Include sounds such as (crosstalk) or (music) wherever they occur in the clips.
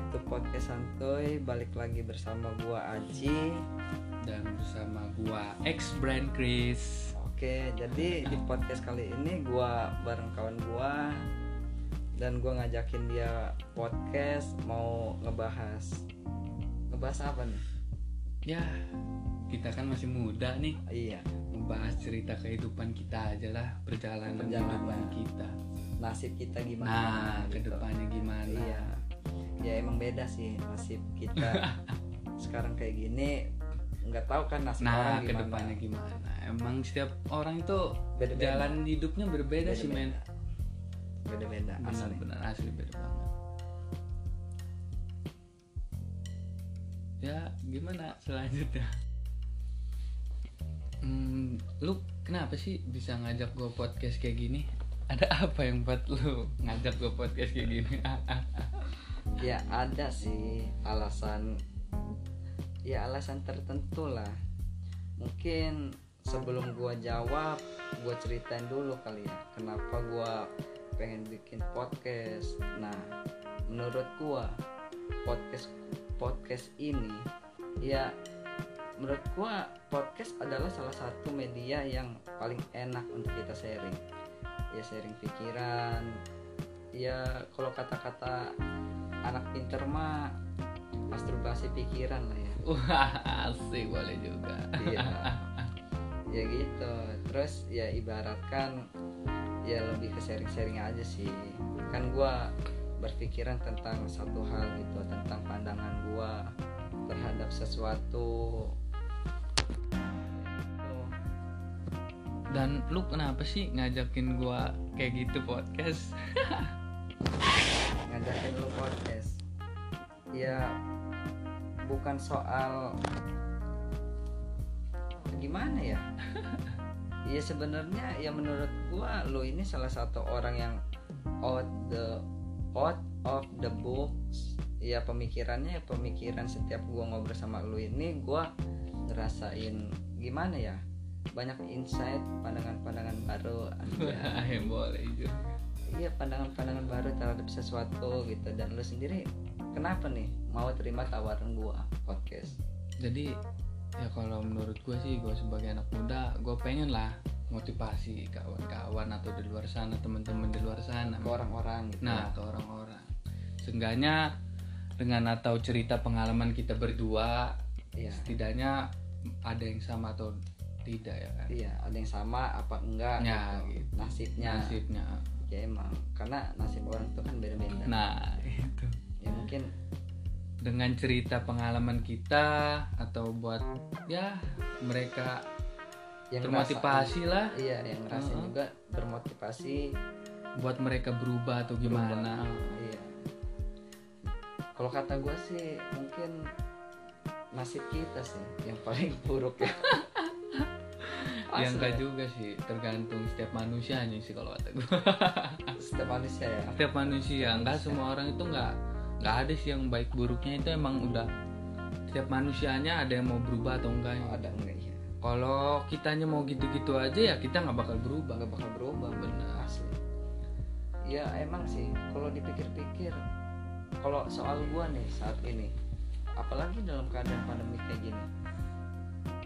back to podcast santuy balik lagi bersama gua Aji dan bersama gua ex brand Chris. oke jadi di podcast kali ini gua bareng kawan gua dan gua ngajakin dia podcast mau ngebahas ngebahas apa nih Ya, kita kan masih muda nih, iya membahas cerita kehidupan kita aja lah, perjalanan, Perjalanan. kehidupan kita. nasib kita gimana Nah, gitu. ke depannya gimana? iya ya emang beda sih nasib kita (laughs) sekarang kayak gini nggak tahu kan nasib orang Nah, gimana ke depannya gimana? Emang setiap orang itu Beda-beda. jalan hidupnya berbeda sih men. beda-beda asli Benar-benar asli beda banget. Ya, gimana selanjutnya? Hmm, lu kenapa sih bisa ngajak gue podcast kayak gini? Ada apa yang buat lu ngajak gue podcast kayak gini? (laughs) ya ada sih alasan ya alasan tertentu lah. Mungkin sebelum gua jawab gua ceritain dulu kali ya kenapa gua pengen bikin podcast. Nah menurut gua podcast podcast ini ya menurut gua podcast adalah salah satu media yang paling enak untuk kita sharing. Ya sharing pikiran ya kalau kata-kata anak pinter mah masturbasi pikiran lah ya Wah, asik boleh juga. iya (laughs) ya gitu terus ya ibaratkan ya lebih ke sharing-sharing aja sih kan gua berpikiran tentang satu hal gitu tentang pandangan gua terhadap sesuatu. Dan lu kenapa sih ngajakin gua kayak gitu podcast? (laughs) ngajakin lu podcast. Ya bukan soal gimana ya? (laughs) Ya sebenarnya ya menurut gua lu ini salah satu orang yang out the out of the books ya pemikirannya ya pemikiran setiap gua ngobrol sama lu ini gua ngerasain gimana ya? Banyak insight pandangan-pandangan baru aja (laughs) boleh juga. Iya pandangan-pandangan baru terhadap sesuatu gitu. Dan lu sendiri kenapa nih mau terima tawaran gua podcast? Jadi ya kalau menurut gue sih gue sebagai anak muda gue pengen lah motivasi kawan-kawan atau di luar sana teman-teman di luar sana. Ke orang-orang gitu nah ke orang-orang. Seenggaknya dengan atau cerita pengalaman kita berdua iya. setidaknya ada yang sama atau tidak ya kan? Iya ada yang sama apa enggak Ya, gitu. gitu. nasibnya. Nasibnya ya emang. Karena nasib orang itu kan beda-beda. Nah itu. Ya mungkin dengan cerita pengalaman kita atau buat ya mereka yang termotivasi lah. Iya yang ngerasain Uh-uh. juga bermotivasi. Buat mereka berubah atau gimana. Berubah. iya. Kalau kata gua sih mungkin nasib kita sih yang paling (laughs) buruk ya ya enggak juga sih. Tergantung setiap manusianya sih kalau kata gue (laughs) setiap manusia ya. Setiap manusia. Enggak semua orang itu enggak enggak ada sih yang baik buruknya. Itu emang udah setiap manusianya ada yang mau berubah atau enggak Oh, ada enggak ya kalau kitanya mau gitu-gitu aja ya kita nggak bakal berubah. Nggak bakal berubah benar. Asli. Ya emang sih. Kalau dipikir-pikir kalau soal gua nih saat ini apalagi dalam keadaan pandemi kayak gini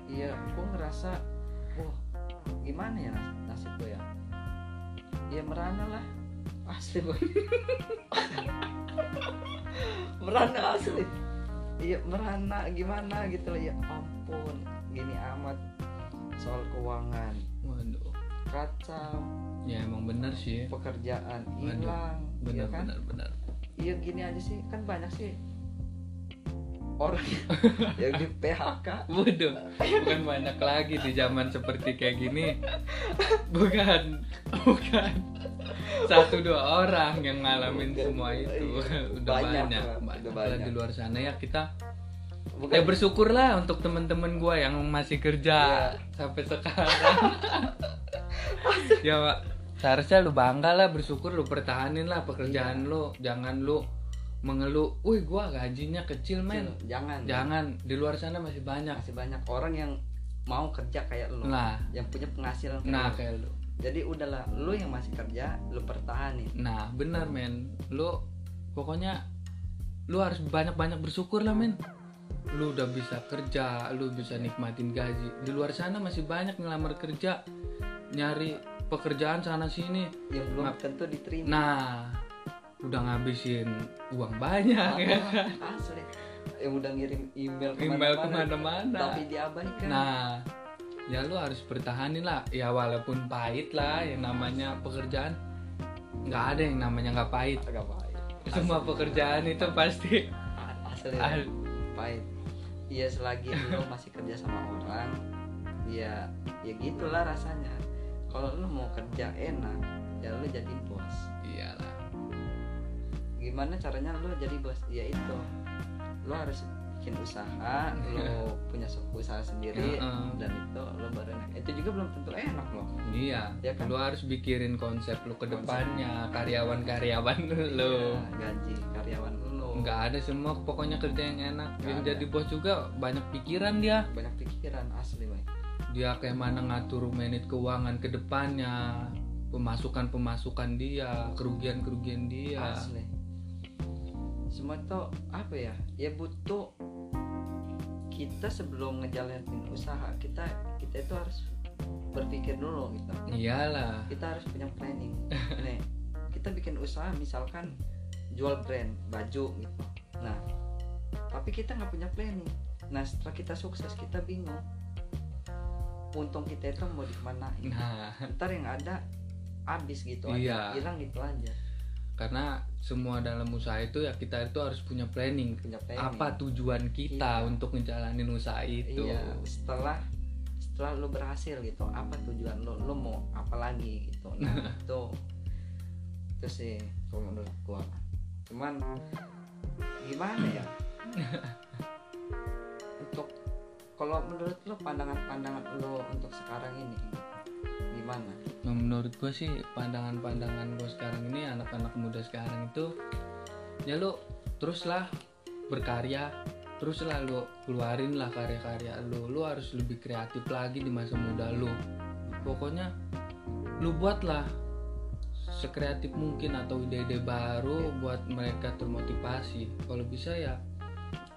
iya gua ngerasa wah gimana ya nas- nasib gua ya? Ya merana lah. Asli boy (laughs) merana asli. Iya merana gimana gitu lah ya ampun gini amat soal keuangan. Waduh. Kacau. Ya emang bener sih. Pekerjaan hilang ya bener kan? bener bener iya gini aja sih. Kan banyak sih orang (laughs) yang di PHK Waduh, bukan banyak lagi di zaman seperti kayak gini. Bukan, bukan satu dua orang yang ngalamin Bukan. semua itu. Iya. Udah Banyak banyak, lah, banyak, udah banyak. di luar sana ya kita. bukan Ya bersyukurlah untuk teman-teman gua yang masih kerja Iya. sampai sekarang. ya Pak, seharusnya lu bangga lah bersyukur lu pertahanin lah pekerjaan lu, jangan lu mengeluh, wih gua gajinya kecil men. jangan Jangan, di luar sana masih banyak. masih banyak orang yang mau kerja kayak lu Nah, yang punya penghasilan kayak nah lu. kayak lu. jadi udahlah lu yang masih kerja lu pertahanin Nah, bener men. Lu pokoknya lu harus banyak-banyak bersyukur lah men lu udah bisa kerja lu bisa nikmatin gaji di luar sana masih banyak ngelamar kerja nyari pekerjaan sana sini yang belum Ngap- tentu diterima nah udah ngabisin uang banyak. Ya kan asli yang udah ngirim email email ke mana-mana. Ke mana-mana tapi diabaikan. Nah ya lu harus bertahanin lah. Ya walaupun pahit lah yang namanya pekerjaan. Nggak ada yang namanya nggak pahit. Agak pahit. Semua pekerjaan itu pasti asli. Ah. pahit. Iya selagi lo masih kerja sama orang ya ya gitulah rasanya. Kalau lo mau kerja enak ya lo jadi gimana caranya lo jadi bos? Ya itu. Lo harus bikin usaha lo punya se- usaha sendiri Heeh. dan itu lo baru enak. Itu juga belum tentu enak loh. Iya. Ya kan? lu harus bikirin konsep lu ke Konsep. depannya karyawan-karyawan lu Iya, gaji karyawan lo. Nggak ada semua pokoknya kerja yang enak. Nggak yang ada. jadi bos juga banyak pikiran dia. Banyak pikiran asli boy dia kayak mana ngatur manage keuangan ke depannya pemasukan pemasukan dia kerugian kerugian dia. Asli semua itu apa ya? Ya butuh kita sebelum ngejalanin usaha kita kita itu harus berpikir dulu gitu. Iyalah. Kita harus punya planning. Nih kita bikin usaha misalkan jual brand baju gitu. Nah tapi kita nggak punya planning. Nah setelah kita sukses kita bingung. Untung kita itu mau dikemanain nah. Ntar yang ada habis gitu Iya. aja hilang gitu aja karena semua dalam usaha itu ya kita itu harus punya planning punya planning apa tujuan kita Iya. untuk ngejalanin usaha itu Iya, setelah setelah lo berhasil gitu, apa tujuan lo? Lo mau apa lagi gitu? Nah, (laughs) itu itu sih kalau menurut gua. Cuman gimana ya? (laughs) untuk kalau menurut lo pandangan-pandangan lo untuk sekarang ini gimana? Menurut gue sih pandangan-pandangan gue sekarang ini anak-anak muda sekarang itu ya lu teruslah berkarya teruslah lu keluarin lah karya-karya lu. Lu harus lebih kreatif lagi di masa muda lu. Pokoknya lu buatlah sekreatif mungkin atau ide-ide baru buat mereka termotivasi. Kalau bisa ya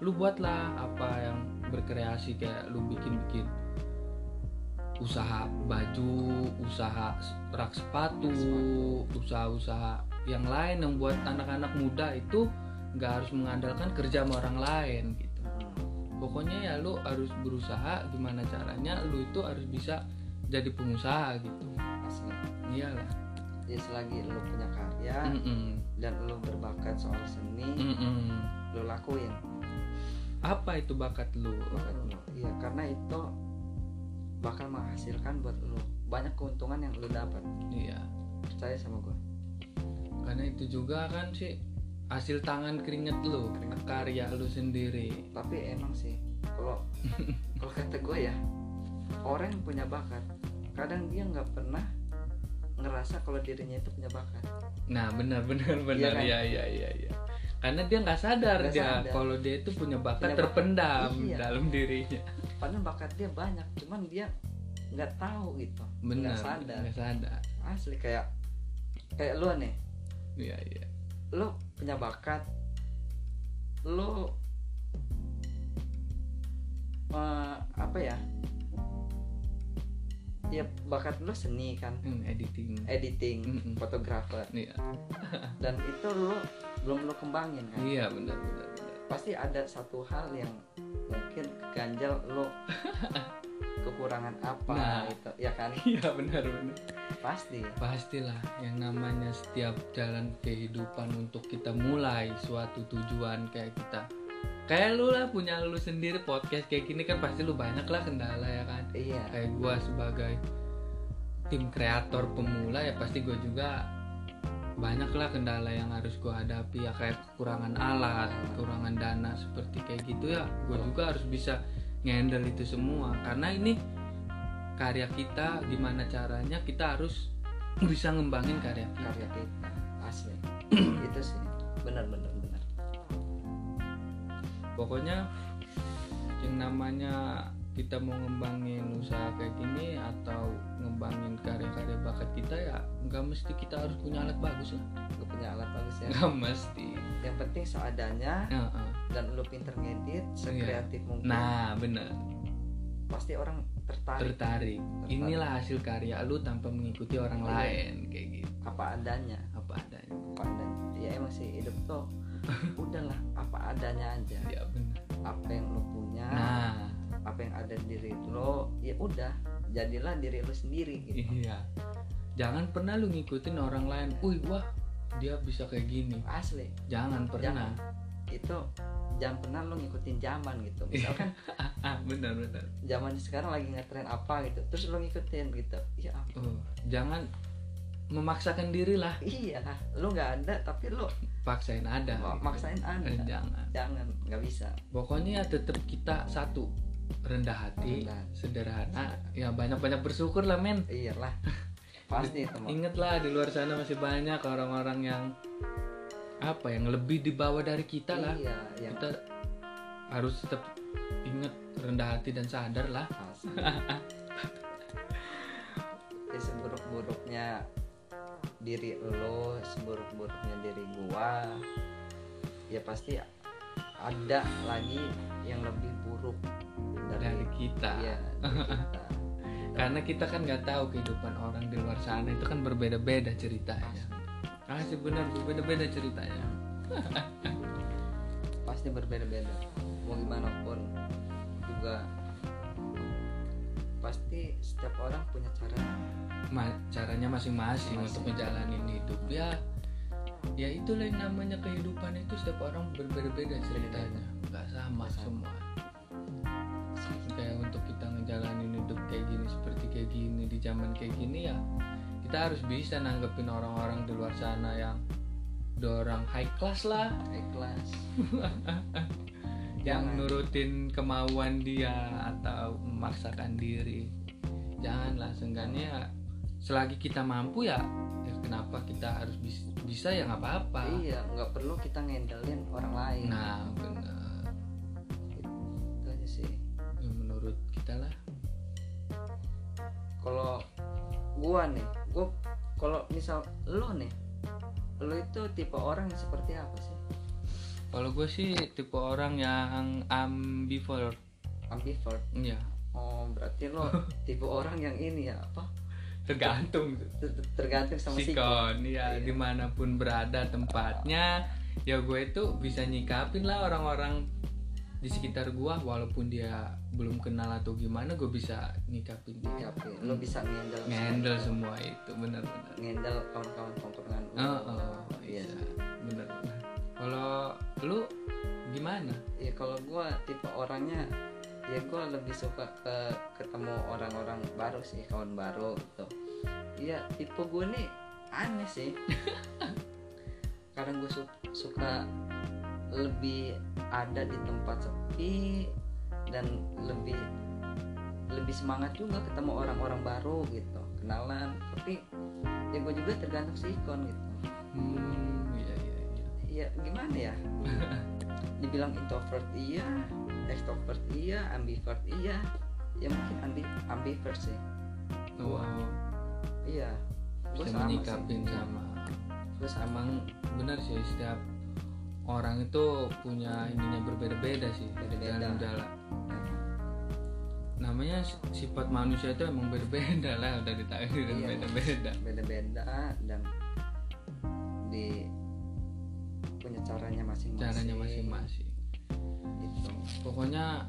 lu buatlah apa yang berkreasi kayak lu bikin-bikin usaha baju, usaha rak sepatu, usaha-usaha yang lain yang buat anak-anak muda itu nggak harus mengandalkan kerja sama orang lain gitu. Pokoknya ya lu harus berusaha gimana caranya lu itu harus bisa jadi pengusaha gitu. Asli. Iyalah. Ya selagi lo punya karya Mm-mm. dan lo berbakat soal seni, Mm-mm. lo lakuin. Apa itu bakat lu? Bakat lo. Iya, karena itu bakal menghasilkan buat lo banyak keuntungan yang lo dapat. Iya. Percaya sama gua. Karena itu juga kan sih hasil tangan keringet lu, Keringet. karya lu sendiri. tapi emang sih kalau (laughs) kalau kata gue ya orang yang punya bakat kadang dia nggak pernah ngerasa kalau dirinya itu punya bakat Nah benar benar benar kan? ya ya ya ya. Karena dia nggak sadar Nggak dia sadar. kalau dia itu punya bakat Punya bakat. terpendam Iya. dalam dirinya. padahal bakat dia banyak cuman dia nggak tahu gitu nggak sadar nggak sadar. asli kayak kayak lo nih Iya iya. lo punya bakat lo eh, apa ya ya bakat lo seni kan Hmm, editing. editing Mm-mm. fotografer Iya (laughs) dan itu lo belum lo kembangin kan? Iya benar benar pasti ada satu hal yang mungkin ganjal lo. (laughs) Kekurangan apa Nah. itu ya kan? (laughs) Iya benar benar. pasti. Pastilah yang namanya setiap jalan kehidupan untuk kita mulai suatu tujuan kayak kita. Kayak lu lah punya lu sendiri podcast kayak gini kan pasti lu banyak lah kendala ya kan? Iya. Kayak gue sebagai tim kreator pemula ya pasti gue juga banyak lah kendala yang harus gue hadapi ya kayak kekurangan alat kekurangan dana seperti kayak gitu ya gue juga harus bisa ngendel itu semua. Karena ini karya kita gimana caranya kita harus bisa ngembangin karya kita. Karya kita. Asli. (clears throat) Itu sih. Benar benar benar. Pokoknya yang namanya kita mau ngembangin usaha kayak gini atau ngembangin karya-karya ya nggak mesti kita harus punya alat bagus lah gue punya alat bagus ya. Nggak mesti. Yang penting seadanya Ya, ah. dan lu pinter ngedit sekreatif mungkin. Nah bener. Pasti orang tertarik. Tertarik. Inilah hasil karya lu tanpa mengikuti orang Iya. lain kayak gitu. Apa adanya. Apa adanya. Apa adanya. Ya emang sih hidup tuh (laughs) udahlah apa adanya aja. Ya bener. Apa yang lu punya nah. apa yang ada di diri lo ya udah jadilah diri lu sendiri gitu. Iya jangan pernah lu ngikutin orang lain. Wih wah dia bisa kayak gini. Asli. Jangan pernah. Itu jangan pernah lu ngikutin zaman gitu. (laughs) Misalkan ah benar benar. zaman sekarang lagi ngetren apa gitu terus lu ngikutin gitu. Ya ampun. Oh, jangan memaksakan diri lah. Iya lu nggak ada tapi lu paksain ada gitu. maksain ada. Eh, jangan. Jangan nggak bisa. Pokoknya tetap kita satu rendah hati Rendah. sederhana. Ya banyak banyak bersyukur lah men. Iyalah (laughs) pasti itu mah inget lah di luar sana masih banyak orang-orang yang apa yang lebih di bawah dari kita lah. Iya yang kita harus tetap inget rendah hati dan sadar lah. (laughs) Ya seburuk-buruknya diri lo seburuk-buruknya diri gua ya pasti ada lagi yang lebih buruk dari, dari kita. iya, dari kita (laughs) karena kita kan nggak tahu kehidupan orang di luar sana itu kan berbeda-beda ceritanya. Ah sih benar berbeda-beda ceritanya. (laughs) Pasti berbeda-beda. Mau gimana pun juga. Pasti setiap orang punya cara. Ma- caranya masing-masing Masing. untuk menjalani hidup. Ya ya itulah yang namanya kehidupan itu setiap orang berbeda-beda ceritanya. Nggak sama sama. semua. Kayak untuk kita ngejalanin hidup kayak gini seperti kayak gini di zaman kayak gini ya kita harus bisa nanggepin orang-orang di luar sana yang dorang high class lah. Ikhlas (laughs) yang Jangan. nurutin kemauan dia atau memaksakan diri. Janganlah seenggaknya selagi kita mampu ya, ya kenapa kita harus bis- bisa ya nggak apa-apa. Iya nggak perlu kita ngendelin orang lain. Nah bener kalau gua nih gua kalau misal lo nih lo itu tipe orang yang seperti apa sih? Kalau gue sih tipe orang yang ambivert. Ambivert? Ya oh berarti lo (laughs) tipe orang yang ini ya apa? Tergantung. Ter- ter- tergantung sama sikon sikon. ya Iya. di mana pun berada tempatnya ya gue itu bisa nyikapin lah orang-orang di sekitar gua walaupun dia belum kenal atau gimana gue bisa nyikapin dia. Tapi lo bisa ngendel ngendel semua itu benar-benar ngendel kawan-kawan tongkrongan lo. oh, oh, iya benar kalau lu gimana? Ya kalau gua tipe orangnya ya gua lebih suka ke ketemu orang-orang baru sih kawan baru gitu. Iya tipe gue nih aneh sih. (laughs) Kadang gue suka lebih ada di tempat sepi dan lebih lebih semangat juga ketemu orang-orang baru gitu kenalan. Tapi ya gue juga tergantung sikon gitu. Hmm iya iya iya. Ya gimana ya? (laughs) Dibilang introvert iya. Extrovert iya. Ambivert iya. Ya mungkin ambi ambivert sih. Oh, iya. Gue sama menyikapin sih. sama gue sama. Emang benar sih setiap orang itu punya ininya berbeda-beda sih Beda-beda. dalam namanya sifat manusia itu emang berbeda lah udah ditakdirin Iya. beda-beda. Beda-beda dan di punya caranya masing-masing. Caranya masing-masing. Gitu. Pokoknya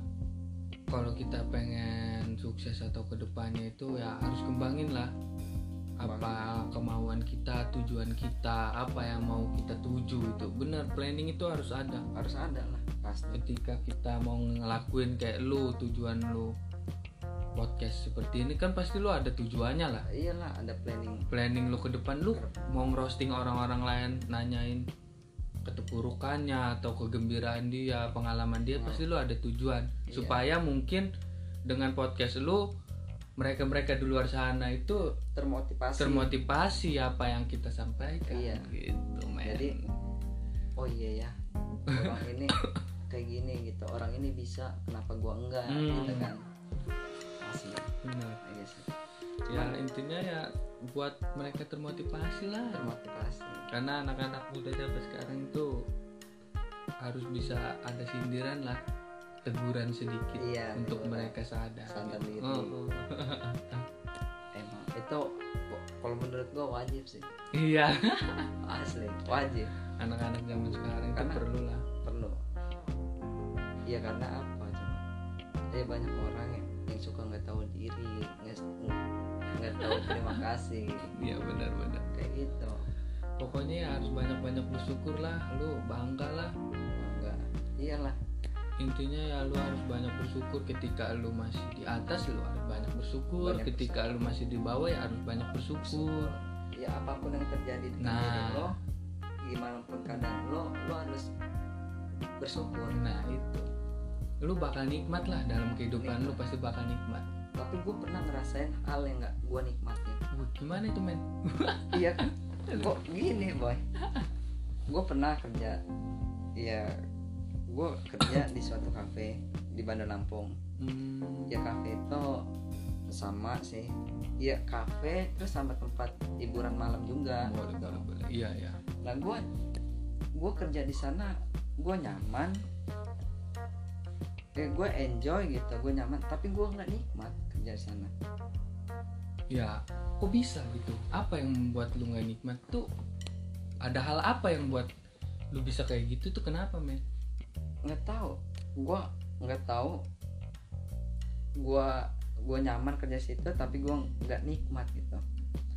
kalau kita pengen sukses atau ke depannya itu ya harus kembangin lah apa kemauan kita tujuan kita apa yang mau kita tuju itu. Bener planning itu harus ada. Harus ada lah pasti. Ketika kita mau ngelakuin kayak lu tujuan lu podcast seperti ini kan pasti lu ada tujuannya lah. Iyalah ada planning. Planning lu ke depan lu mau ngerosting orang-orang lain nanyain keterpurukannya atau kegembiraan dia pengalaman dia pasti lu ada tujuan. Iya. supaya mungkin dengan podcast lu mereka-mereka di luar sana itu termotivasi. termotivasi apa yang kita sampaikan. Iya. gitu men. Jadi, oh iya ya orang ini (coughs) kayak gini gitu. Orang ini bisa kenapa gua enggak? Hmm. gitu kan masih benar. iya sih. Ya intinya ya buat mereka termotivasi lah. Termotivasi. Karena anak-anak muda zaman sekarang itu harus bisa ada sindiran lah teguran sedikit Iya, untuk teguran. mereka sadar Sadar gitu. Oh, oh. emang itu kalau menurut gua wajib sih. Iya. Asli wajib. Anak-anak zaman sekarang itu Karena- perlu lah. perlu. Iya karena apa coba? Ya banyak orang yang, yang suka nggak tahu diri nggak tahu terima kasih. (laughs) Iya benar-benar kayak gitu. Pokoknya ya harus banyak-banyak bersyukur lah lu bangga lah. Enggak iyalah. Intinya ya lu harus banyak bersyukur ketika lu masih di atas lu harus banyak bersyukur. Banyak ketika lu masih di bawah ya harus banyak bersyukur. Ya apa pun yang terjadi di Nah. diri lo gimana pun keadaan lo lo harus bersyukur. Nah itu lu bakal nikmat lah dalam kehidupan lu pasti bakal nikmat. Tapi gue pernah ngerasain hal yang nggak gue nikmatin. Wah, gimana itu men? (laughs) Iya kan? Kok gini boy? Gue pernah kerja ya gue kerja (coughs) di suatu kafe di Bandar Lampung. Hmm, ya kafe itu sama sih. Ya kafe terus sama tempat hiburan malam juga. Boleh boleh iya iya. Nah gue gue kerja di sana gue nyaman eh gue enjoy gitu gue nyaman tapi gue nggak nikmat kerja di sana. Ya kok bisa gitu? Apa yang membuat lu nggak nikmat? Tuh ada hal apa yang buat lu bisa kayak gitu? Tuh kenapa men? Nggak tahu. Gue nggak tahu. Gue gue nyaman kerja situ tapi gue nggak nikmat gitu.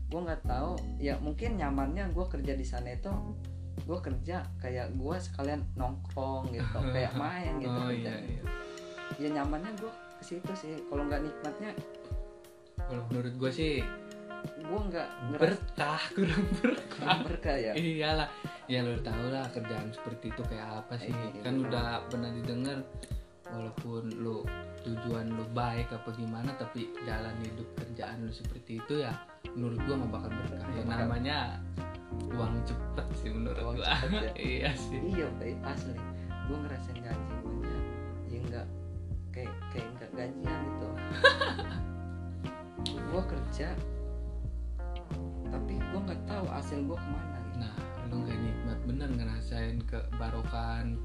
Gue nggak tahu. Ya mungkin nyamannya gue kerja di sana itu gue kerja kayak gue sekalian nongkrong gitu (laughs) kayak main gitu oh kerja. iya iya. Ya nyamannya gue ke situ sih. Kalau nggak nikmatnya kalau menurut gue sih gue nggak ngerasa berkah kurang berkah. Berkah ya? Iyalah. Ya lu tau lah kerjaan seperti itu kayak apa sih. Iya, kan iya. udah pernah didengar walaupun lu tujuan lu baik apa gimana tapi jalan hidup kerjaan lu seperti itu ya menurut gua nggak bakal berkah ya namanya uang cepet sih menurut Uang gua. cepet ya. (laughs) iya sih. Iya baik asli. Gue ngerasain gaji gue aja. Ya nggak kayak kayak nggak gajian gitu. (laughs) Gue kerja tapi gue nggak tahu hasil gue ke mana gitu. Nah lu nggak nikmat bener ngerasain kebarokan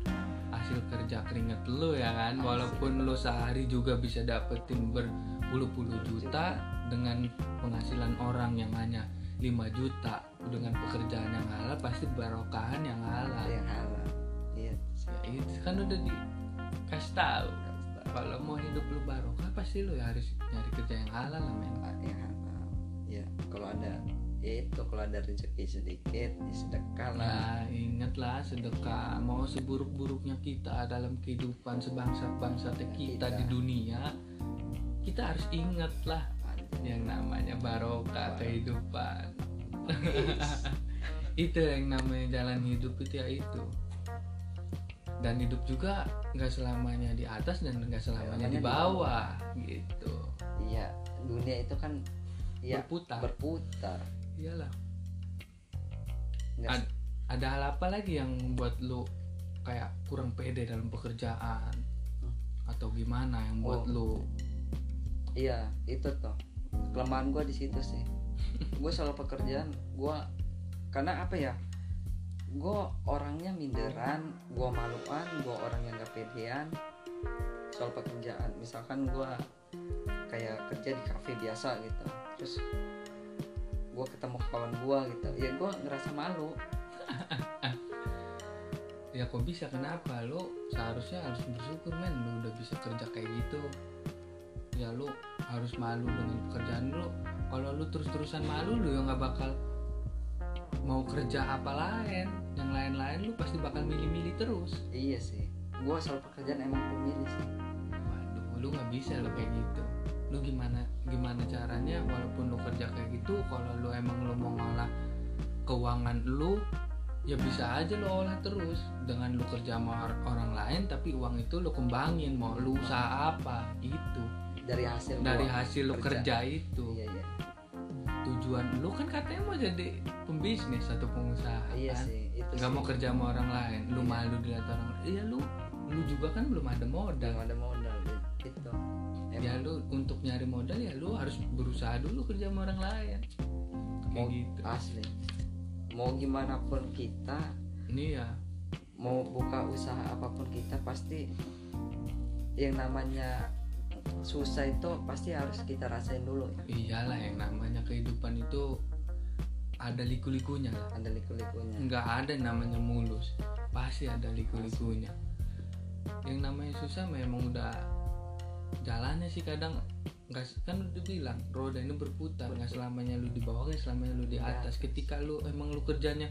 hasil kerja keringet lu ya kan? Walaupun lu sehari juga bisa dapetin berpuluh-puluh juta dengan penghasilan orang yang hanya 5 juta dengan pekerjaan yang halal pasti barokahan yang halal. Yang halal. Iya. Ya itu kan udah dikasih tahu. Kalau mau hidup lu barokah pasti lu ya harus nyari kerja yang halal lah men yang halal. Ya kalau ada itu kalau ada rezeki sedikit ya sedekah lah Nah, ingatlah sedekah mau seburuk-buruknya kita dalam kehidupan sebangsa-bangsa kita Kita. di dunia, kita harus ingatlah yang namanya barokah kehidupan. (laughs) itu yang namanya jalan hidup itu ya itu. Dan hidup juga nggak selamanya di atas dan nggak selamanya di Selamanya di bawah gitu. iya dunia itu kan ya Berputar. berputar Iyalah. Ad- ada hal apa lagi yang membuat lu kayak kurang pede dalam pekerjaan Hmm. atau gimana yang buat Oh. lu Iya, itu tuh kelemahan gue di situ sih. (laughs) gue soal pekerjaan, gue karena apa ya? Gue orangnya minderan, gue maluan, gue orang yang gak pedean soal pekerjaan. Misalkan gue kayak kerja di kafe biasa gitu, terus gue ketemu kawan gue gitu, ya gue ngerasa malu. (laughs) ya kok bisa? Kenapa? Lu seharusnya harus bersyukur men. Lu udah bisa kerja kayak gitu. Ya lu harus malu dengan pekerjaan lu. Kalau lu terus-terusan malu lu ya nggak bakal mau kerja apa lain. Yang lain-lain lu pasti bakal milih-milih terus. Iya sih, gue soal pekerjaan emang pemilih sih. waduh lu nggak bisa lo kayak gitu lu gimana gimana caranya walaupun lu kerja kayak gitu kalau lu emang lu mau ngolah keuangan lu ya bisa aja lu olah terus dengan lu kerja sama or- orang lain tapi uang itu lu kembangin mau lu usaha apa gitu Dari hasil dari hasil lu kerja. kerja itu Iya iya. tujuan lu kan katanya mau jadi pembisnis atau pengusaha Iya kan sih, itu nggak sih. mau kerja sama orang lain lu Iya. malu dilihat orang iya lu lu juga kan belum ada modal belum ada modal gitu ya lu untuk nyari modal ya lu harus berusaha dulu kerja sama orang lain. Kayak mau gitu. asli. Mau gimana pun kita ini ya. mau buka usaha apa pun kita pasti yang namanya susah itu pasti harus kita rasain dulu. Ya. iyalah yang namanya kehidupan itu ada liku-likunya. Lah ada liku-likunya. Nggak ada namanya mulus. Pasti ada liku-likunya. Yang namanya susah memang udah jalannya sih kadang nggak kan udah bilang roda ini berputar nggak selamanya lu di bawah nggak selamanya lu di Iya. atas. Ketika lu emang lu kerjanya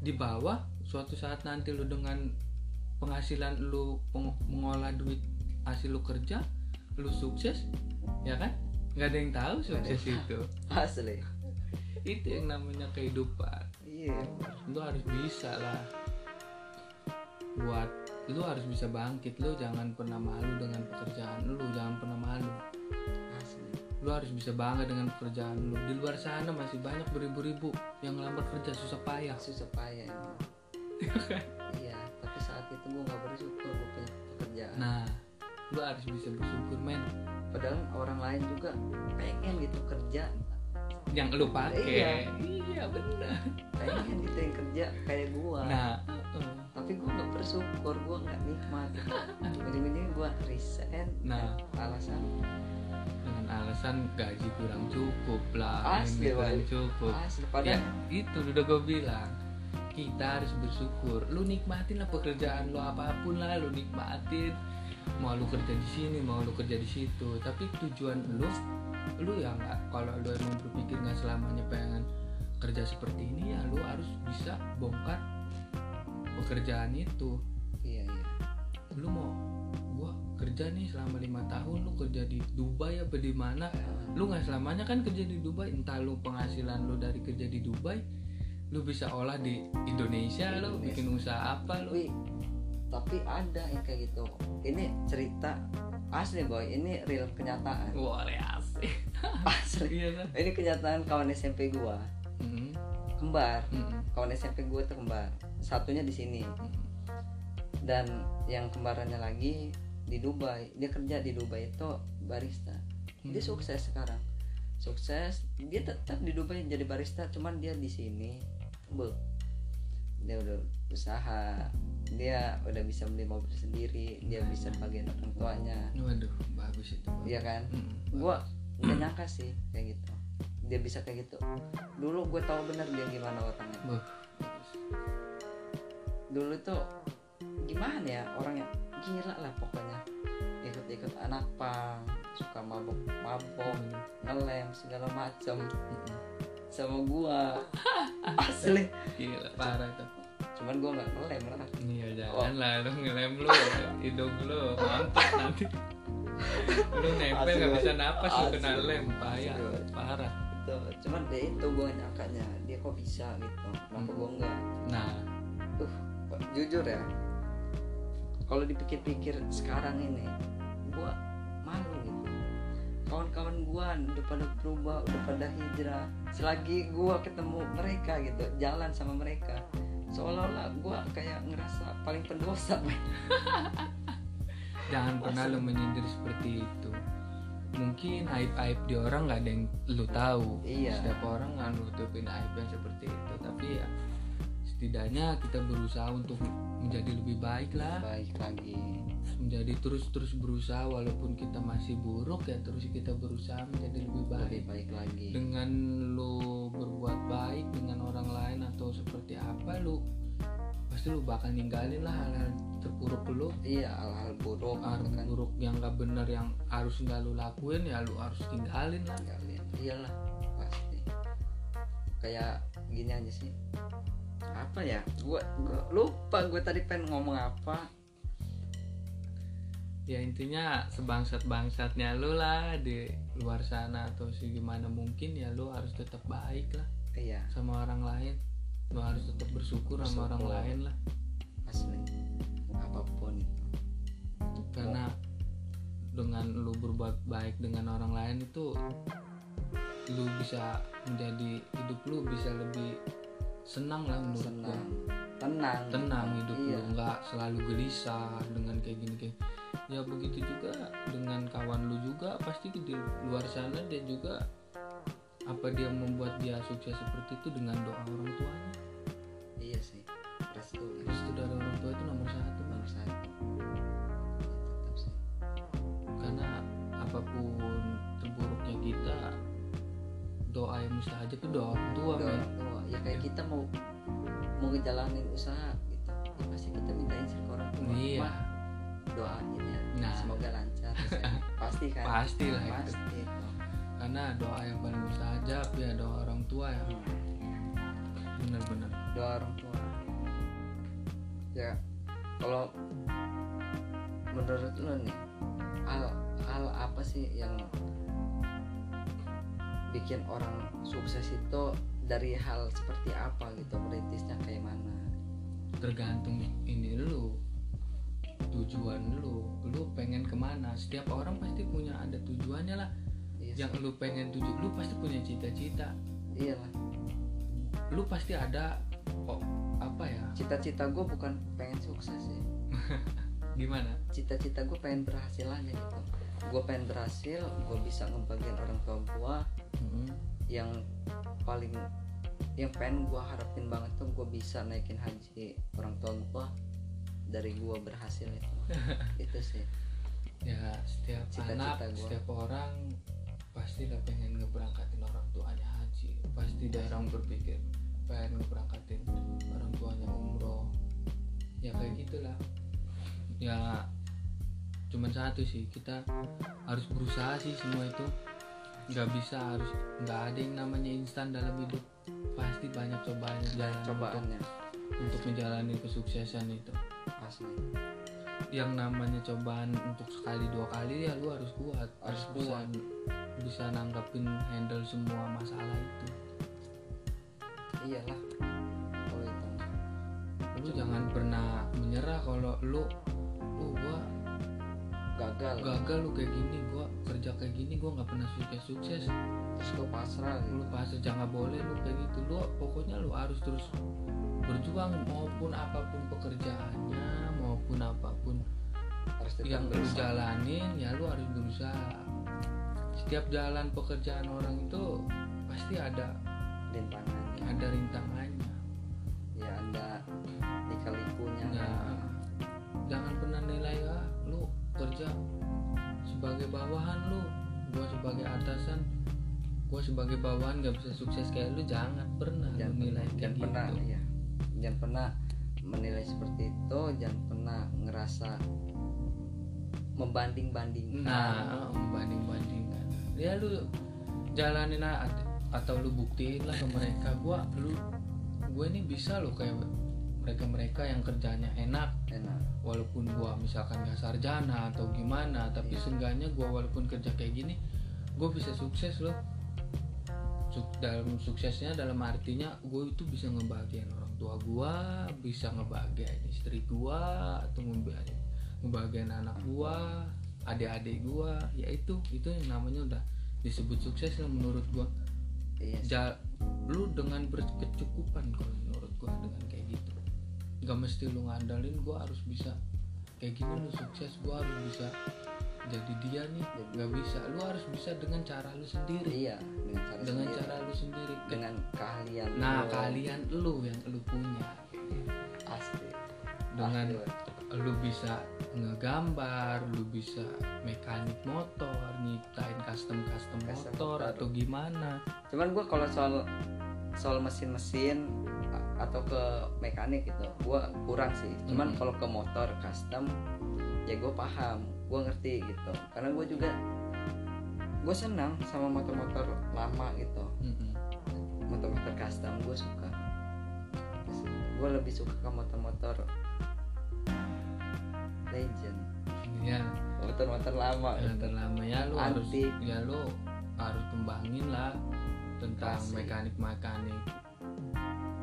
di bawah suatu saat nanti lu dengan penghasilan lu peng- mengolah duit hasil lu kerja lu sukses ya kan? Nggak ada yang tahu sukses yang itu. asli. Itu yang namanya kehidupan. Iya. Lu harus bisa lah buat lu harus bisa bangkit. Lu jangan pernah malu dengan pekerjaan lu. Jangan pernah malu. Asli. Lu harus bisa bangga dengan pekerjaan lu. Di luar sana masih banyak beribu-ribu yang ngelamar kerja susah payah. Susah payah emang. (laughs) iya tapi saat itu gue nggak bersyukur gue punya pekerjaan. Nah lu harus bisa bersyukur men. Padahal orang lain juga pengen gitu kerja. Yang lu pakai Iya. iya benar pengen gitu yang kerja kayak gua. Nah uh, tapi gua nggak bersyukur gua nggak nikmat. Ujung-ujungnya gua resign. Nah. Alasan? Dengan alasan gaji kurang cukup lah Asli, kurang cukup. Asli ya itu udah gue bilang. Kita harus bersyukur. Lu nikmatin lah pekerjaan lu apa pun lah lu nikmatin. Mau lu kerja di sini mau lu kerja di situ. Tapi tujuan lu lu ya nggak kalau lu emang berpikir nggak selamanya pengen kerja seperti ini ya lu harus bisa bongkar pekerjaan itu. Iya iya. Lu mau gua kerja nih selama lima tahun lu kerja di Dubai apa di mana? Lu nggak selamanya kan kerja di Dubai entah lu penghasilan lu dari kerja di Dubai lu bisa olah di Indonesia lu Indonesia. bikin usaha apa lu? Wih, tapi ada yang kayak gitu. Ini cerita asli boy. Ini real kenyataan. Wah asik. (laughs) Asli. Iya kan? Ini kenyataan kawan SMP gua. Mm, kembar. Mm, kawan SMP gua tuh kembar. Satunya di sini. Dan yang kembarannya lagi di Dubai. Dia kerja di Dubai itu barista. Dia Hmm. sukses sekarang. Sukses. Dia tetap di Dubai jadi barista cuman dia di sini. Bu. Dia udah usaha. Dia udah bisa beli mobil sendiri. Dia bisa bagian orang tuanya. Waduh bagus itu iya kan? Mm, gua nggak nyangka sih kayak gitu dia bisa kayak gitu. Dulu gue tahu benar dia gimana orangnya dulu tuh gimana ya orangnya gila lah pokoknya. Ikut-ikut anak pang suka mabok mabok Mm, ngelem segala macam mm. sama gua. (laughs) Asli. Gila parah tuh. Cuman gua nggak ngelem lah Iya Oh. jangan lah lu ngelem lu hidung lu mampet nanti. (laughs) Lu nempel nggak bisa napas lu kena lem payah parah itu cuman dia itu gua nyangkanya dia kok bisa gitu kenapa Hmm. gua enggak nah tuh jujur ya kalau dipikir-pikir sekarang ini gua malu gitu. Kawan-kawan gua udah pada berubah udah pada hijrah. Selagi gua ketemu mereka gitu jalan sama mereka seolah-olah gua kayak ngerasa paling pendosa (laughs) jangan pernah lu menyindir seperti itu mungkin aib aib di orang nggak ada yang lu tahu. Iya. setiap orang nggak nutupin aib yang seperti itu. Tapi ya setidaknya kita berusaha untuk menjadi lebih baik lah. Baik lagi. Menjadi terus terus berusaha walaupun kita masih buruk ya terus kita berusaha menjadi lebih baik. Lebih baik lagi. Dengan lu berbuat baik dengan orang lain atau seperti apa lu pasti lu bakal ninggalin lah hal-hal terpuruk lu. Iya hal-hal buruk hal gitu kan. buruk yang gak bener yang harus nggak lu lakuin ya lu harus tinggalin lah. Tinggalin. iyalah pasti. Kayak gini aja sih. Apa ya? Gua, gua lupa gue tadi pengen ngomong apa. Ya intinya sebangsat bangsatnya lu lah di luar sana atau sih gimana mungkin ya lu harus tetap baik lah iya. sama orang lain lu harus tetap bersyukur, sama orang Bersyukur. lain lah. Asli. Apa pun. Itu karena dengan lu berbuat baik dengan orang lain itu lu bisa menjadi hidup lu bisa lebih senang lah menurut gua. Senang. Tenang. Tenang hidup Iya. lu nggak selalu gelisah dengan kayak gini kayak ya begitu juga dengan kawan lu juga pasti di luar sana dia juga apa dia membuat dia sukses seperti itu dengan doa orang tuanya? Iya sih restu. Restu dari orang tua itu nomor satu. Nomor satu. Ya, tetap sih. Karena apa pun terburuknya kita doa yang mustajab itu doa orang tua Doa orang tua. Ya kayak kita mau mau ngejalanin usaha gitu. Ya pasti kita minta izin ke orang tua. Iya. Mah, doain ya. Nah. semoga lancar. (laughs) Pasti kan? Pasti lah pasti. itu. Karena doa yang paling mustajab ya doa orang tua ya. Benar-benar doa orang tua. Ya kalau menurut lo nih hal hal apa sih yang bikin orang sukses itu dari hal seperti apa gitu merintisnya kayak mana? Tergantung ini lu tujuan lu lu pengen ke mana? Setiap orang pasti punya ada tujuannya lah. iya yang lu pengen tuju lu pasti punya cita-cita. Iya. Lah lu pasti ada oh, apa ya? Cita-cita gue bukan pengen sukses sih. (laughs) Gimana? Cita-cita gue pengen berhasil aja gitu. Gue pengen berhasil gue bisa ngebagian orang tua gue Mm-mm. yang paling yang pengen gue harapin banget tuh gue bisa naikin haji orang tua gue dari gue berhasil itu. (laughs) Itu sih. Ya setiap Cita-cita anak gua. setiap orang pasti lah pengen ngeberangkatin orang tuanya haji. Pasti ada orang berpikir pengen ngeberangkatin orang tuanya umroh. Ya kayak gitulah. Ya cuman satu sih kita harus berusaha sih semua itu. Nggak bisa harus nggak ada yang namanya instan dalam hidup. Pasti banyak cobaan untuk, cobaannya. untuk menjalani kesuksesan itu. Asli. Yang namanya cobaan untuk sekali dua kali ya lu harus kuat. Harus kuat. Bisa nanggapin handle semua masalah itu. Iyalah. Kalau itu lu jangan pernah menyerah kalau lu lu gua gagal. gagal lu kayak gini gua kerja kayak gini gua nggak pernah sukses sukses terus gue pasrah gitu. Lu pasti jangan boleh lu kayak gitu. Lu pokoknya lu harus terus berjuang maupun apa pun pekerjaannya maupun apa pun harus yang lu jalanin ya lu harus berusaha setiap jalan pekerjaan orang itu pasti ada rintangannya. Ada rintangannya. Ya ada lika-likunya ya jangan pernah nilai ah lu kerja sebagai bawahan lu gua sebagai atasan gua sebagai bawahan gak bisa sukses kayak lu. Jangan pernah jangan lu nilai pernah, jangan pernah gitu ya jangan pernah menilai seperti itu jangan pernah ngerasa membanding-bandingkan. Nah membanding bandingkan ya lu jalanin aja atau lu buktiin lah ke mereka. Gua lu gue ini bisa lo kayak mereka mereka yang kerjanya enak. Enak. Walaupun gua misalkan gak sarjana atau gimana tapi Iya. seenggaknya gua walaupun kerja kayak gini gue bisa sukses loh. Suk- dalam suksesnya dalam artinya gue itu bisa ngebahagiain orang tua gua bisa ngebahagiain istri gua atau ngebahagiain, ngebahagiain anak gua adik-adik gua ya itu itu yang namanya udah disebut sukses lah menurut gua iya sih. ja, lu dengan berkecukupan kalau menurut gua dengan kayak gitu nggak mesti lu ngandalin gua harus bisa kayak gini lu sukses gua harus bisa jadi dia nih nggak bisa lu harus bisa dengan cara lu sendiri iya dengan cara dengan sendiri. cara lu sendiri dengan keahlian nah lu. kalian lu yang lu punya asli dengan Asli. Lu bisa ngegambar lu bisa mekanik motor nyiptain custom custom Custom motor atau gimana. Cuman gue kalau soal soal mesin-mesin atau ke mekanik gitu gue kurang sih. Cuman Mhm. kalau ke motor custom ya gue paham gue ngerti gitu. Karena gue juga gue senang sama motor-motor lama gitu. Mm-mm. motor-motor custom gue suka. Gue lebih suka ke motor-motor legend. Ya motor-motor lama. Yang gitu. terlama ya lu harus ya lu harus kembangin lah tentang Klasik. mekanik mekanik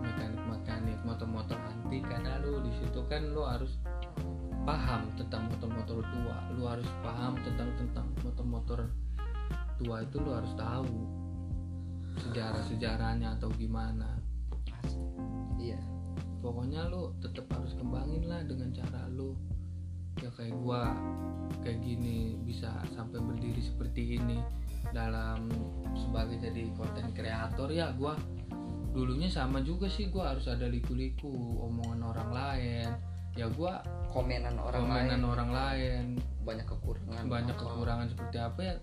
mekanik mekanik motor-motor antik. Karena lu di situ kan lu harus paham tentang motor-motor tua. Lu harus paham tentang tentang motor-motor tua itu lu harus tahu sejarah sejarahnya atau gimana. Asli. iya. Pokoknya lu tetap harus kembangin lah dengan cara lu ya kayak gua kayak gini bisa sampai berdiri seperti ini dalam sebagai jadi konten kreator. Ya gua dulunya sama juga sih gua harus ada liku-liku omongan orang lain. Ya gua komenan orang komenan lain. orang lain. Banyak kekurangan. Banyak apa. kekurangan seperti apa ya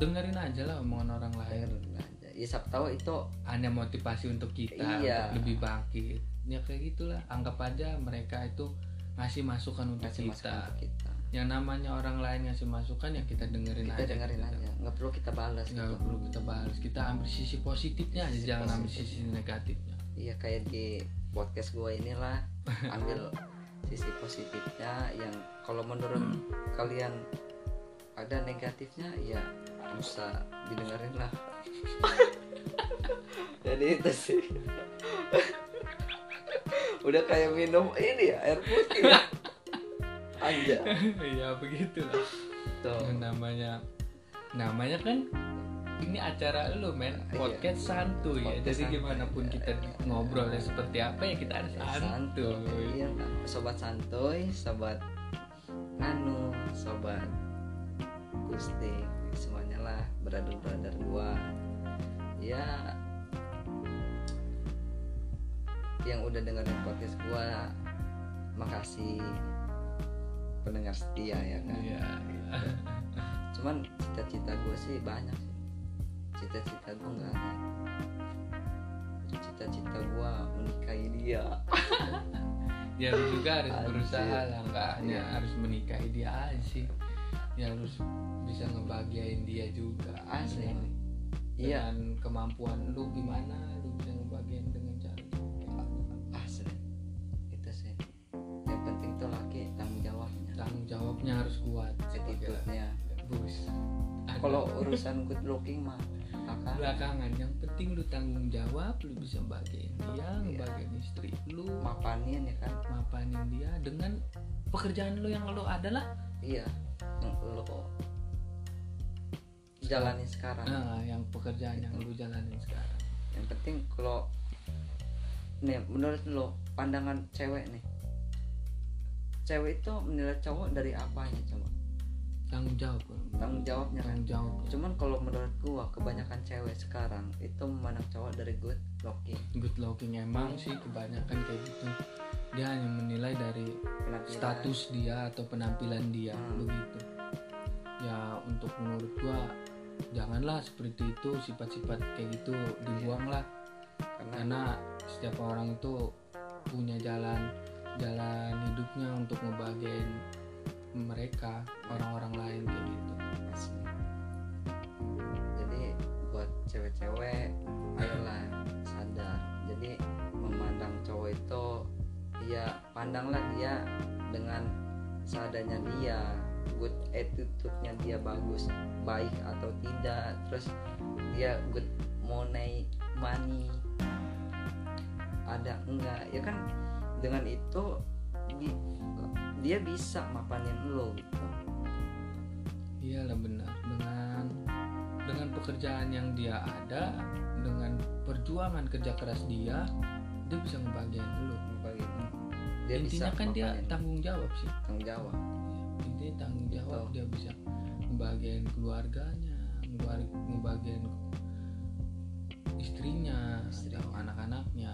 dengerin aja lah omongan orang lain. Dengerin aja. Ya siapa tahu itu hanya motivasi untuk kita Iya. untuk lebih bangkit. Ya kayak gitulah anggap aja mereka itu ngasih masukan untuk ngasih kita. masukan ke kita. Yang namanya orang lain ngasih masukan ya kita dengerin kita aja dengerin gitu. aja. Nggak perlu kita balas nggak gitu. perlu kita balas. Kita ambil sisi positifnya aja Sisi jangan ambil positif. sisi negatifnya. Iya kayak di podcast gue inilah. (laughs) Ambil sisi positifnya yang kalau menurut kalian ada negatifnya ya usah didengerin lah. (laughs) Jadi itu sih (laughs) udah kayak minum ini ya air putih ya? (laughs) Aja ya begitulah tuh. Namanya namanya kan ini acara lu men. Iya. podcast santuy ya. Podcast jadi gimana pun kita ngobrolnya seperti apa ya kita harus santuy iya sobat santuy sobat anu sobat kustik semuanya lah brother brother gua. Ya yang udah dengerin podcast gua makasih pendengar setia ya kan? Iya. cuman cita-cita gue sih banyak sih. Cita-cita gue nggak ada. Cita-cita gue menikahi dia. (laughs) Ya lu juga harus Anjir. berusaha lah nggak hanya Iya. harus menikahi dia aja sih. Ya harus bisa ngebahagiain dia juga. Asli dengan, iya. dengan kemampuan lu gimana lu bisa ngebahagiain dengan tuh laki tanggung jawabnya. Tanggung jawabnya harus kuat. Attitude-nya. Bos kalau urusan good looking mah kakak. Belakangan yang penting lu tanggung jawab lu bisa bahagiain dia Iya. ngebahagiain istri lu. Mapanin ya kan? Mapanin dia dengan pekerjaan lu yang lu adalah. Iya. Yang lo jalanin sekarang. Nah yang pekerjaan yang lu jalanin sekarang. Yang penting kalau nih menurut lo pandangan cewek nih cewek itu menilai cowok dari apanya coba? Tanggung jawab tanggung jawabnya kan? Tanggung jawab. Cuman kalau menurut gua kebanyakan cewek sekarang itu memandang cowok dari good looking. Good looking emang sih kebanyakan kayak gitu. Dia hanya menilai dari penampilan. status dia atau penampilan dia Hmm. begitu. Ya untuk menurut gua janganlah seperti itu sifat-sifat kayak gitu dibuanglah. Karena karena setiap orang itu punya jalan jalan hidupnya untuk ngebahagiain mereka orang-orang lain kayak gitu. Asli. jadi buat cewek-cewek (laughs) ayolah sadar. Jadi memandang cowok itu ya pandanglah dia dengan seadanya dia good attitude-nya dia bagus baik atau tidak. Terus dia good money money. Ada enggak? Ya kan dengan itu di- dia bisa mapanin lo gitu. Iyalah benar. Dengan dengan pekerjaan yang dia ada dengan perjuangan kerja keras dia dia bisa ngebahagiain lu Bagi- dia intinya bisa kan dia tanggung jawab sih. Tanggung jawab. Intinya tanggung jawab Betul. dia bisa ngebahagiain keluarganya ngebahagiain istrinya Istrinya. atau anak-anaknya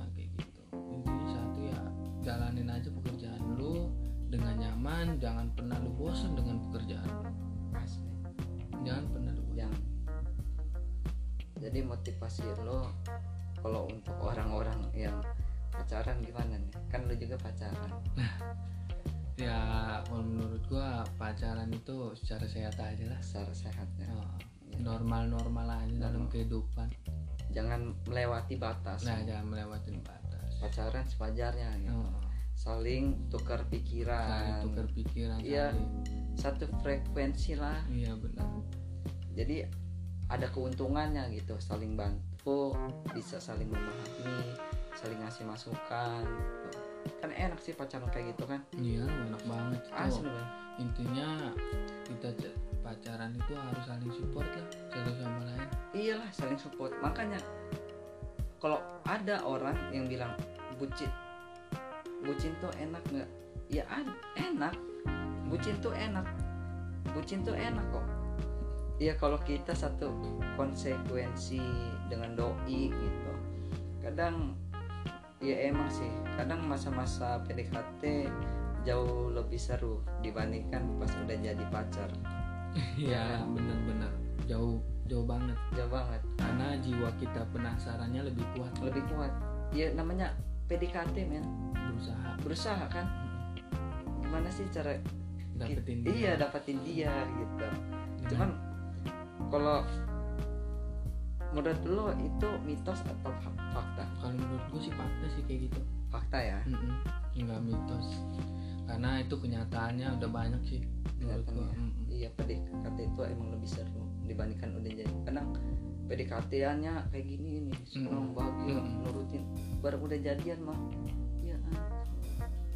jalanin aja pekerjaan lu dengan nyaman jangan pernah lu bosan dengan pekerjaan lu. Asli. Jangan pernah lu bosan yang jadi motivasi lo kalau untuk orang-orang yang pacaran gimana nih? Kan lu juga pacaran. Ya kalau menurut gua pacaran itu secara sehat aja lah. Secara sehatnya. Oh, Ya. normal-normal aja dalam Normal. kehidupan. Jangan melewati batas. Nah jangan melewati batas pacaran sewajarnya gitu. Oh, saling tukar saling pikiran tukar pikiran Iya. saling. satu frekuensi lah. Iya benar. Jadi ada keuntungannya gitu. Saling bantu bisa saling memahami saling ngasih masukan. Kan enak sih pacaran kayak gitu kan? Iya enak banget asli Bang. intinya kita pacaran itu harus saling support lah satu sama lain. Iyalah saling support. Makanya kalau ada orang yang bilang bucin. Bucin tuh enak nggak? Ya enak. Bucin tuh enak. Bucin tuh enak kok. Iya kalau kita satu konsekuensi dengan doi gitu kadang ya emang sih kadang masa-masa PDKT jauh lebih seru dibandingkan pas udah jadi pacar. Iya bener-bener jauh jauh banget. Jauh banget. Karena jiwa kita penasarannya lebih kuat. Lebih kuat. Ya namanya PDKT men. Berusaha. Berusaha kan? Gimana sih cara dapetin ki- iya dia. dapetin dia gitu. Dengan- cuman kalau menurut lo itu mitos atau fa- fakta? Kalau menurut gue sih fakta sih kayak gitu. Fakta ya? Mm-mm. nggak mitos. Karena itu kenyataannya udah banyak sih menurut gue Kelihatannya. iya PDKT itu emang lebih seru dibandingkan udah jadi. Kadang PDKT-annya kayak gini nih senang Mm. bahagia Mm. nurutin. Baru udah jadian mah. Ya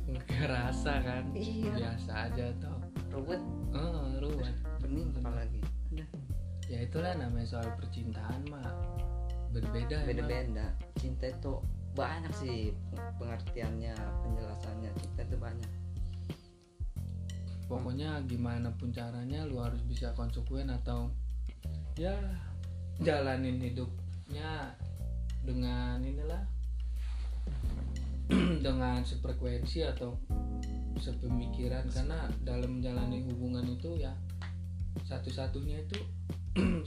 nggak rasa kan? Iya. Biasa aja tau ruwet. Oh, ruwet. Pening apalagi. Ya itulah namanya soal percintaan mah. Berbeda emang. beda-beda cinta itu banyak sih pengertiannya penjelasannya. Cinta itu banyak. Pokoknya gimana pun caranya lu harus bisa konsekuen atau ya jalanin hidupnya dengan inilah (clears throat) dengan sefrekuensi atau sepemikiran. Karena dalam menjalani hubungan itu ya satu-satunya itu (clears throat)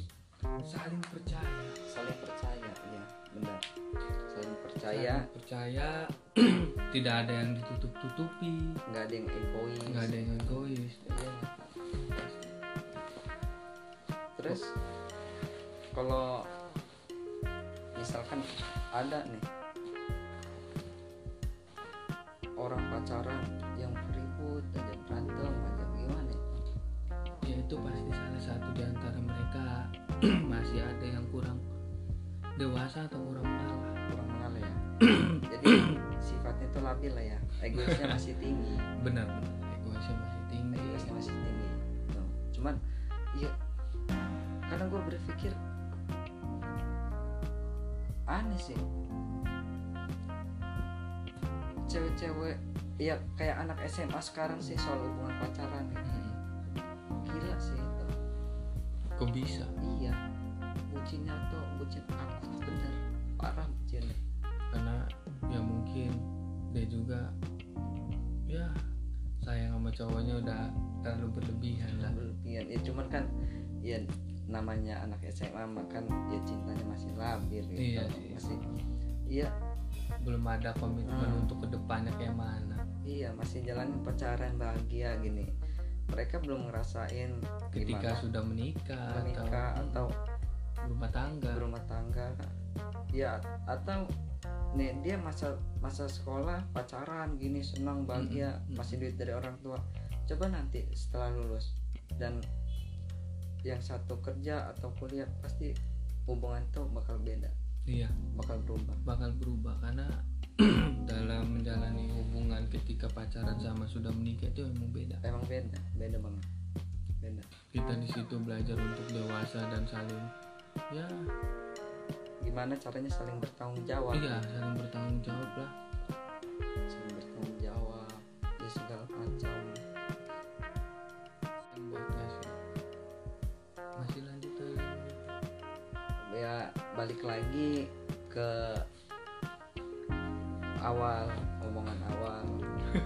saling percaya. Saling percaya ya benar. Saling percaya. Saling percaya (clears throat) tidak ada yang ditutup-tutupi. Nggak ada yang egois. Nggak ada yang egois Iya. terus kalau misalkan ada nih orang pacaran yang ribut aja berantem aja gimana? Ya itu pasti salah satu di antara mereka. (clears throat) Masih ada yang kurang dewasa atau kurang mengalah kurang mengalah ya? (clears throat) Jadi sifatnya itu labil lah ya. Egoisnya masih tinggi. Benar benar. Egoisnya masih tinggi. Egoisnya masih tinggi. Tuh. cuman iya kadang gue berpikir aneh sih. Cewek-cewek ya kayak anak SMA sekarang sih soal hubungan pacaran ya. Mm. gila sih itu. Kok bisa? Iya. Bucinnya tuh bucin akut bener. Parah bucinnya. Karena ya mungkin dia juga ya sayang sama cowoknya udah terlalu berlebihan lah. Berlebihan. Ya cuman kan ya namanya anak SMA makan ya cintanya masih labil gitu. Iya sih. masih iya. Belum ada komitmen Hmm. untuk ke depannya kayak mana. Iya masih jalanin pacaran bahagia gini. Mereka belum ngerasain ketika gimana sudah menikah, menikah atau rumah tangga. berumah tangga. Ya atau nih dia masa masa sekolah pacaran gini senang bahagia mm. masih duit dari orang tua. Coba nanti setelah lulus dan yang satu kerja atau kuliah pasti hubungan tuh bakal beda. Iya. Bakal berubah. Bakal berubah karena (clears throat) dalam menjalani hubungan ketika pacaran sama sudah menikah itu emang beda. Emang beda beda banget. Beda. Kita di situ belajar untuk dewasa dan saling ya. Gimana caranya saling bertanggung jawab? Iya saling bertanggung jawab lah balik lagi ke awal omongan awal.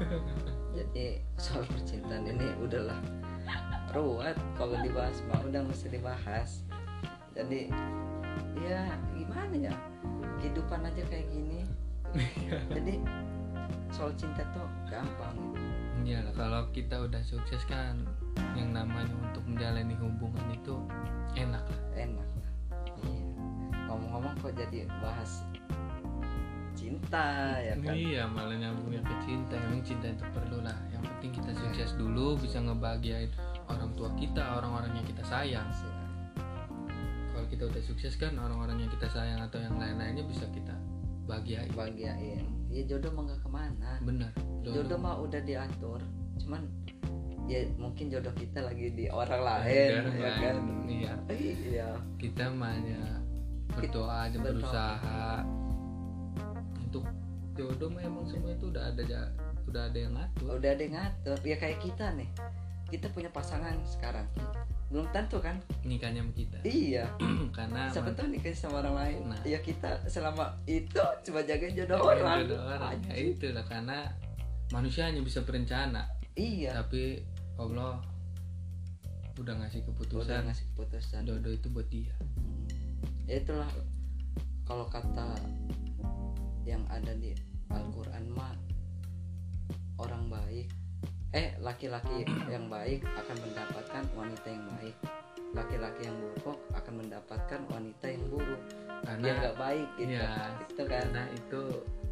(laughs) Jadi soal percintaan ini udahlah ruwet. Kalau dibahas mah udah mesti dibahas. Jadi ya gimana ya? Kehidupan aja kayak gini. Jadi soal cinta tuh gampang. Gitu. Iya lah kalau kita udah sukses kan yang namanya untuk menjalani hubungan itu enak lah. Enak. iya ngomong-ngomong kok jadi bahas cinta ya kan? Iya malah nyambungnya ke cinta. Emang cinta itu perlu lah. Yang penting kita sukses dulu Bisa ngebahagiain orang tua kita Orang-orang yang kita sayang. Kalau kita udah sukses kan Orang-orang yang kita sayang Atau yang lain-lainnya bisa kita bahagiain. Bahagiain. Ya jodoh mah gak ke mana. Bener jodoh mah udah diatur. Cuman ya mungkin jodoh kita lagi di orang lain Lain, ya kan? Iya. Iya. Kita mah berdoa aja Berdoa. berusaha. Untuk jodoh mah emang semua itu udah ada udah ada yang ngatur. Udah ada yang ngatur. Ya kayak kita nih. Kita punya pasangan sekarang. Belum tentu kan? Nikahnya sama kita. Iya. (clears throat) Karena siapa tahu nikah sama orang lain. Nah. ya kita selama itu cuma jagain jodoh Orang. jodoh orang. Ya Anjing. itulah karena manusia hanya bisa berencana, iya. Tapi Allah udah ngasih udah keputusan ngasih keputusan. Jodoh itu buat dia. Ya itulah kalau kata yang ada di Al-Quran mah orang baik eh laki-laki yang baik akan mendapatkan wanita yang baik laki-laki yang buruk akan mendapatkan wanita yang buruk Karena yang nggak baik gitu Iya. itu kan karena itu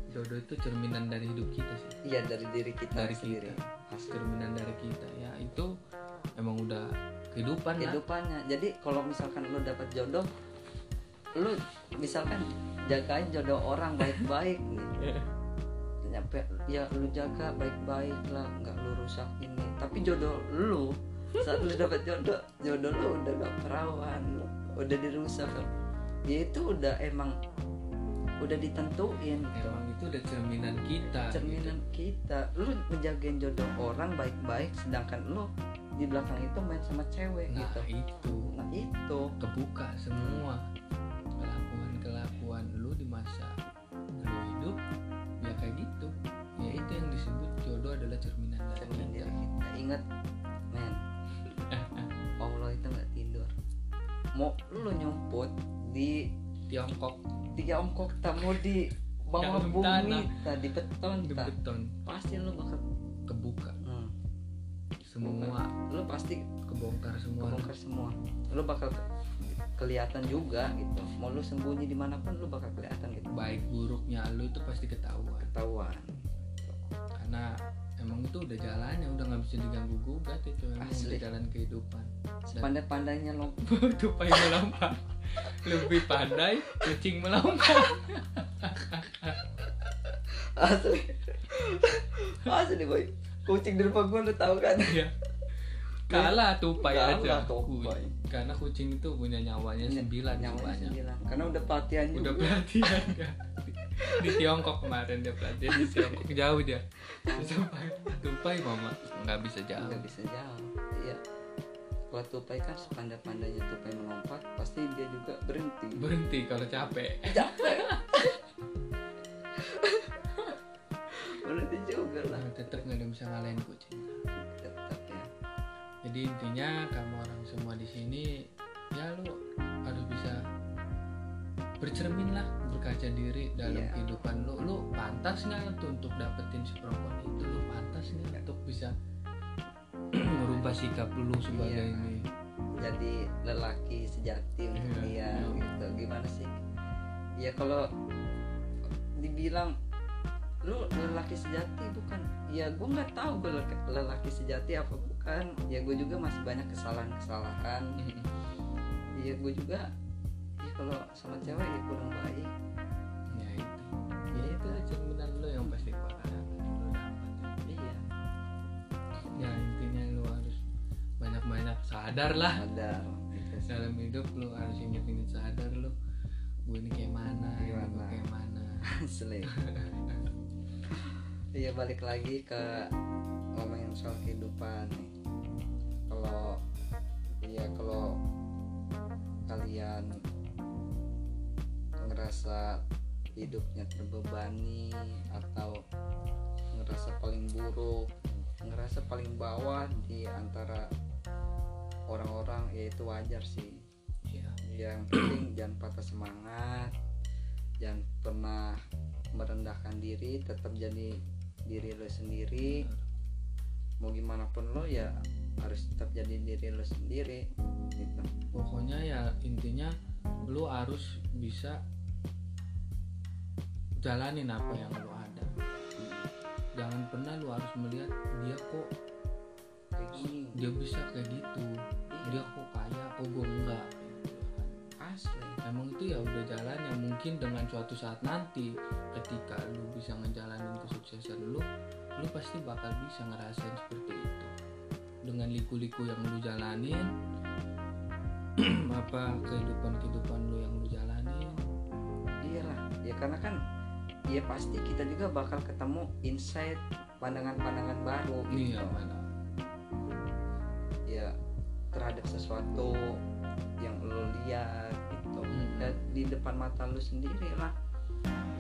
jodoh itu cerminan dari hidup kita sih. iya dari diri kita Dari sendiri kita. Asli. Cerminan dari kita. Ya itu emang udah kehidupan lah. kehidupannya jadi kalau misalkan lu dapat jodoh lu misalkan jagain jodoh orang baik-baik nih nyampe ya lu jaga baik-baik lah nggak lu rusak ini. Tapi jodoh lu saat lu dapat jodoh jodoh lu udah gak perawan udah dirusak. Ya itu udah emang udah ditentuin. Gitu. Emang itu udah cerminan kita. cerminan kita. Lu ngejagain jodoh orang baik-baik sedangkan lu di belakang itu main sama cewek Nah gitu. itu. Nah itu. Kebuka semua kelakuan lu di masa lu hidup ya kayak gitu. Ya itu yang disebut jodoh adalah cerminan dari cermin kita. diri kita. Ingat men. (laughs) Allah itu nggak tidur. Mau lu nyumput di Tiongkok. Tiongkok tak mau di bawah bumi tanah. tak di beton di beton. Pasti lu bakal kebuka. Hmm, semua. Lu pasti kebongkar semua. Kebongkar semua. Lu bakal kelihatan juga gitu. Mau lu sembunyi di mana pun lu bakal kelihatan gitu. Baik buruknya lu itu pasti ketahuan. Ketahuan. Karena emang itu udah jalannya udah nggak bisa diganggu gugat itu. Emang Asli. udah jalan kehidupan. Pandai-pandainya lo (laughs) tupai melompat lebih pandai kucing melompat asli. Asli boy. Kucing di depan gua lu tahu kan? Ya kalah tupai Kalah aja. tupai. Karena kucing itu punya nyawanya sembilan nyawanya nyawanya sembilan. Karena udah pelatihan udah juga. pelatihan kan di, Tiongkok kemarin dia pelatihan di Tiongkok. Jauh dia. Tupai tupai mama nggak bisa jauh. Nggak bisa jauh. Iya. Kalau tupai kan sepandai-pandainya tupai melompat pasti dia juga berhenti. Berhenti kalau capek. Capek. (laughs) Berhenti juga lah. Tetap nggak ada bisa ngalahin kucing. ya jadi intinya kamu orang semua di sini ya lu harus bisa bercermin lah berkaca diri dalam Iya. kehidupan lu. Lu pantas nggak tuh untuk dapetin si perempuan itu? Lu pantas nggak untuk bisa (clears throat) merubah sikap lu sebagai Iya. ini? Jadi lelaki sejati untuk Iya, dia iya. gitu. Gimana sih? Ya kalau dibilang lu lelaki sejati bukan? Ya gue nggak tahu gue lelaki, lelaki sejati apa bukan ya gue juga masih banyak kesalahan-kesalahan. (laughs) Ya gue juga ya kalau sama cewek ya kurang baik. Ya itu. Ya itu lah cerminan lu yang pasti lu dapet iya. Ya intinya lu harus banyak-banyak sadar lah. Ada gitu dalam hidup lu harus inget-inget sadar lu. Gue ini kayak mana Gimana? kayak mana. (laughs) Asli. (laughs) Iya balik lagi ke ngomongin soal kehidupan. nih ngerasa hidupnya terbebani atau ngerasa paling buruk ngerasa paling bawah di antara orang-orang ya itu wajar sih. Iya. yang penting (clears throat) jangan patah semangat jangan pernah merendahkan diri tetap jadi diri lo sendiri. Mau gimana pun lo ya harus tetap jadi diri lo sendiri gitu. Pokoknya ya intinya lu harus bisa jalanin apa yang lu ada. Jangan pernah lu harus melihat dia kok kayak gini. dia bisa kayak gitu. Dia kok kaya kok gue enggak? Asli. Emang itu ya udah jalan yang mungkin dengan suatu saat nanti ketika lu bisa ngejalanin kesuksesan lu lu pasti bakal bisa ngerasain seperti itu. Dengan liku-liku yang lu jalanin (clears throat) apa kehidupan-kehidupan lu yang lu jalanin. Iya lah ya karena kan ya pasti kita juga bakal ketemu insight pandangan-pandangan baru gitu. iya mana terhadap sesuatu yang lo lihat gitu Hmm. dan di depan mata lu sendiri lah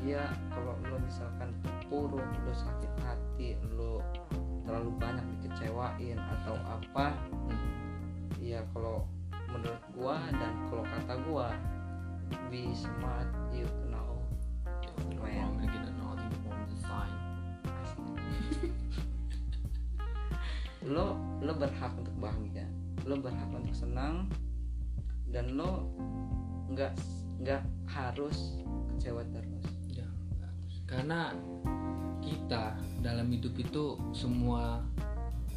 ya kalau lo misalkan terpuruk lo sakit hati lo terlalu banyak dikecewain atau apa Hmm. ya kalau menurut gua dan kalau kata gua be smart you know Man. Lo lo berhak untuk bahagia lo berhak untuk senang dan lo nggak nggak harus kecewa terus Ya, karena kita dalam hidup itu semua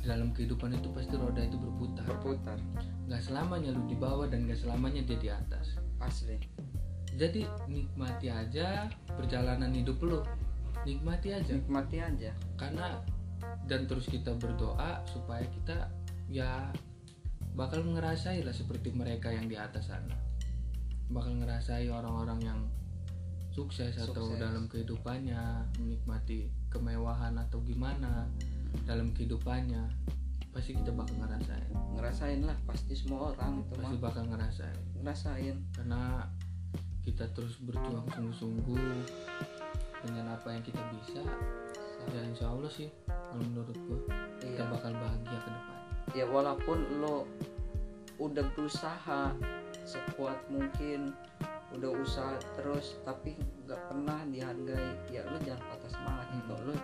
dalam kehidupan itu pasti roda itu berputar. berputar Gak selamanya lu di bawah dan gak selamanya dia di atas. asli Jadi nikmati aja perjalanan hidup lu. Nikmati aja. nikmati aja Karena dan terus kita berdoa supaya kita ya bakal ngerasai lah seperti mereka yang di atas sana. Bakal ngerasai orang-orang yang sukses, atau Sukses. dalam kehidupannya menikmati kemewahan atau gimana dalam kehidupannya pasti kita bakal ngerasain. Ngerasain lah pasti semua orang itu mah. pasti bakal ngerasain. Ngerasain. Karena kita terus berjuang sungguh-sungguh dengan apa yang kita bisa ya insya Allah sih kalau menurut kita iya. bakal bahagia ke depan. Ya walaupun lo udah berusaha sekuat mungkin udah usaha terus tapi nggak pernah dihargai ya lo jangan patah semangat Hmm. gitu. Lo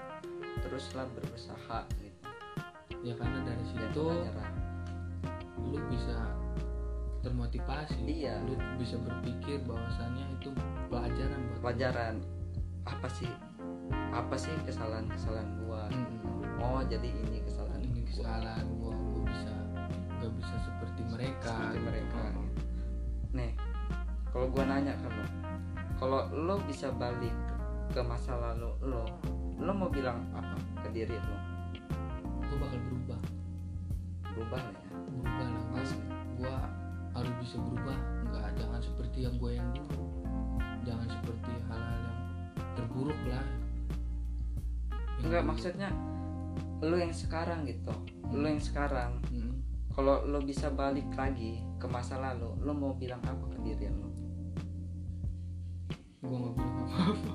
teruslah berusaha gitu. Ya karena dari situ lu bisa termotivasi. Iya. lu bisa berpikir bahwasannya itu pelajaran buat lu. pelajaran apa sih apa sih kesalahan kesalahan gua? Mm-mm. oh jadi ini kesalahan ini kesalahan gua gua bisa gak bisa seperti mereka. Seperti mereka. Oh. nih kalau gua nanya ke lo kalau lo bisa balik ke masa lalu lo lo mau bilang apa ke diri lo? Gua bakal berubah. Berubah lah ya? Berubah lah Asli. gua harus bisa berubah. Nggak jangan seperti yang gua yang dulu. Jangan seperti hal-hal yang terburuk lah Dulu. maksudnya lo yang sekarang gitu. Lo yang sekarang. Mm. kalau lo bisa balik lagi ke masa lalu lo mau bilang apa ke diri lo gua nggak bilang apa-apa.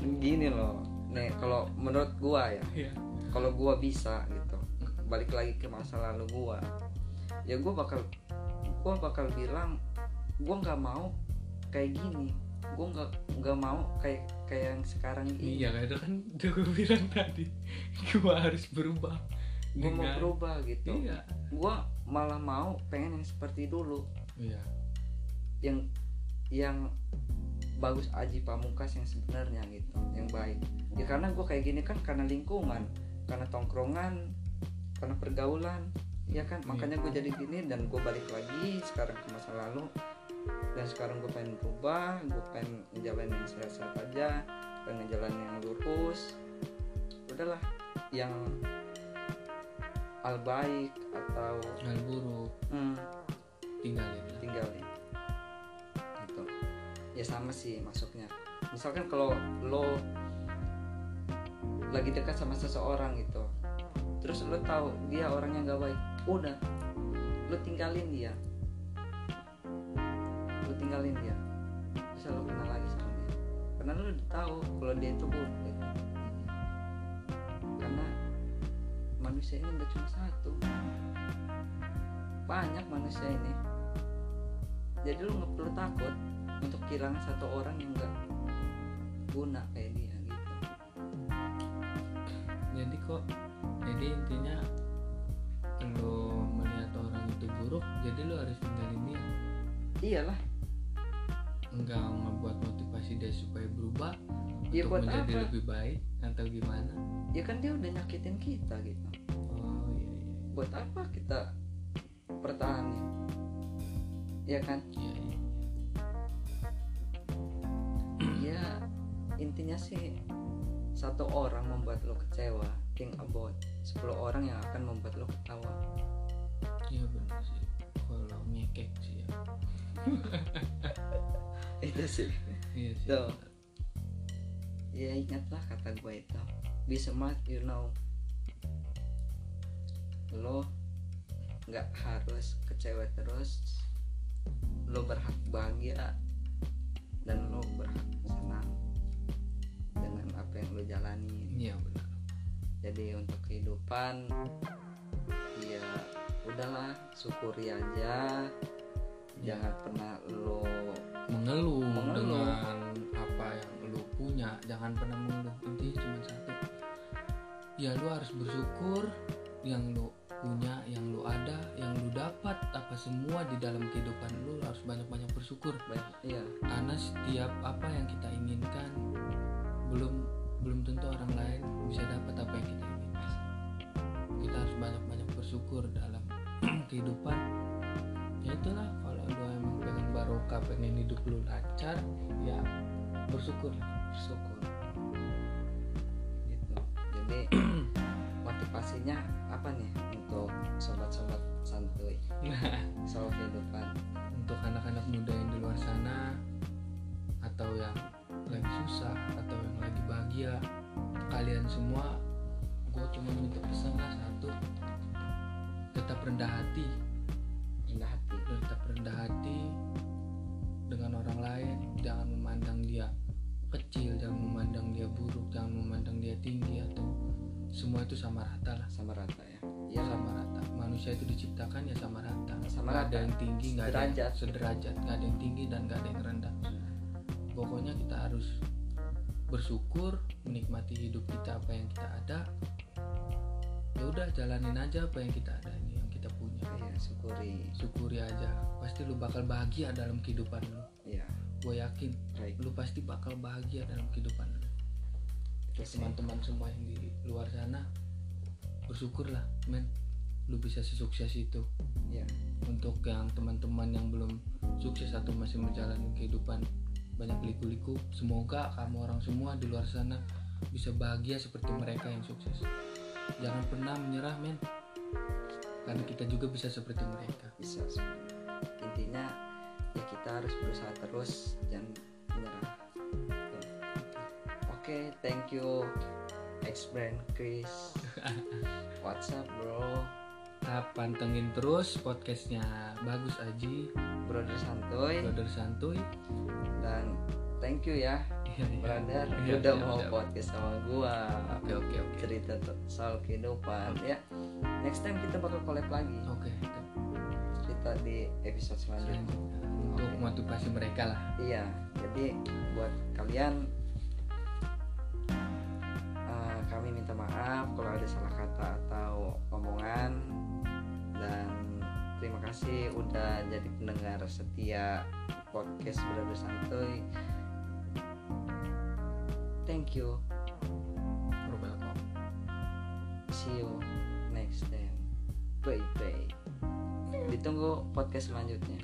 (laughs) Gini loh. Nih kalau menurut gua ya ya kalau gua bisa gitu balik lagi ke masa lalu gua ya gua bakal gua bakal bilang gua nggak mau kayak gini gua nggak nggak mau kayak kayak yang sekarang ini. Iya kan kan (laughs) udah gua bilang tadi. Gua harus berubah. Gua mau berubah gitu. Iya. Gua malah mau pengen yang seperti dulu. Iya. Yang yang bagus Aji Pamungkas yang sebenarnya gitu yang baik. Ya karena gue kayak gini kan karena lingkungan karena tongkrongan karena pergaulan. Ya kan? Makanya gue jadi gini dan gue balik lagi sekarang ke masa lalu dan sekarang gue pengen berubah gue pengen ngejalanin yang sehat-sehat aja pengen ngejalanin yang lurus. Udahlah yang al baik atau hal buruk. Hmm, tinggalin lah. Tinggalin. Gitu. Ya sama sih masuknya misalkan kalau lo lagi dekat sama seseorang gitu terus lo tahu dia orangnya nggak baik udah lo tinggalin dia tinggalin dia. Bisa lo kenal lagi sama dia. Karena lo udah tahu kalau dia itu buruk gitu. karena manusia ini nggak cuma satu. Banyak manusia ini. Jadi lu nggak perlu takut untuk kehilangan satu orang yang nggak guna kayak dia gitu. Jadi kok jadi intinya lo melihat orang itu buruk jadi lo harus tinggalin dia. Iyalah motivasi dia supaya berubah Ya, untuk buat menjadi apa? lebih baik atau gimana? Ya kan dia udah nyakitin kita gitu. Oh iya iya buat apa kita pertahanin? Ya kan? Iya, iya. ya intinya sih satu orang membuat lo kecewa think about 10 orang yang akan membuat lo ketawa. Iya benar sih. Kalau ngekek sih ya. (laughs) Itu sih iya sih. Tuh. ya ingatlah kata gue itu. Be smart you know. Lo nggak harus kecewa terus. Lo berhak bahagia dan lo berhak senang dengan apa yang lo jalani. Iya benar. Jadi untuk kehidupan ya udahlah syukuri aja jangan pernah lo mengeluh, Mengeluh. dengan apa yang lu punya. Jangan pernah mengeluh. Intinya cuma satu. Ya lu harus bersyukur yang lu punya yang lu ada yang lu dapat. Apa semua di dalam kehidupan lu harus banyak-banyak bersyukur. Banyak ya karena setiap apa yang kita inginkan belum belum tentu orang lain bisa dapat apa yang kita inginkan. Kita harus banyak-banyak bersyukur dalam (clears throat) kehidupan. Ya itulah barokah pengen hidup lu lancar ya bersyukur bersyukur. Gitu. Jadi (clears throat) motivasinya apa nih untuk sobat-sobat santuy? (laughs) Soal kehidupan. Untuk anak-anak muda yang di luar sana atau yang lagi susah atau yang lagi bahagia. Kalian semua gue cuma minta pesan lah satu. Tetap rendah hati. Rendah hati. Tetap rendah hati dengan orang lain jangan memandang dia kecil jangan memandang dia buruk jangan memandang dia tinggi atau semua itu sama rata lah. Sama rata ya. Ya sama rata. Manusia itu diciptakan ya sama rata. Sama Nggak ada rata. yang tinggi nggak ada yang Sederajat. sederajat. Nggak ada yang tinggi dan nggak ada yang rendah. Pokoknya kita harus bersyukur menikmati hidup kita apa yang kita ada. Ya udah jalanin aja apa yang kita ada syukuri. Syukuri aja. Pasti lu bakal bahagia dalam kehidupan lu. Iya. Gue yakin baik. lu pasti bakal bahagia dalam kehidupan lu. Teman-teman semua yang di luar sana bersyukurlah men. Lu bisa sesukses itu. Iya. Untuk yang teman-teman yang belum sukses atau masih menjalani kehidupan banyak liku-liku semoga kamu orang semua di luar sana bisa bahagia seperti mereka yang sukses. Jangan pernah menyerah men karena kita juga bisa seperti mereka. Bisa intinya ya kita harus berusaha terus jangan menyerah. Oke thank you ex brand Chris. (laughs) What's up bro. Tetap pantengin terus podcastnya. Bagus Aji. Brother santuy brother santuy dan thank you ya Iya, iya. brother. Iya, udah mau podcast sama gua. Oke oke oke. Cerita soal kehidupan ya next time kita bakal collab lagi oke cerita di episode selanjutnya untuk Oke. motivasi mereka lah Iya, jadi buat kalian eh, kami minta maaf kalau ada salah kata atau omongan dan terima kasih udah jadi pendengar setia podcast Brother Santuy. Thank you. You're welcome. See you next time bye bye. Ditunggu podcast selanjutnya.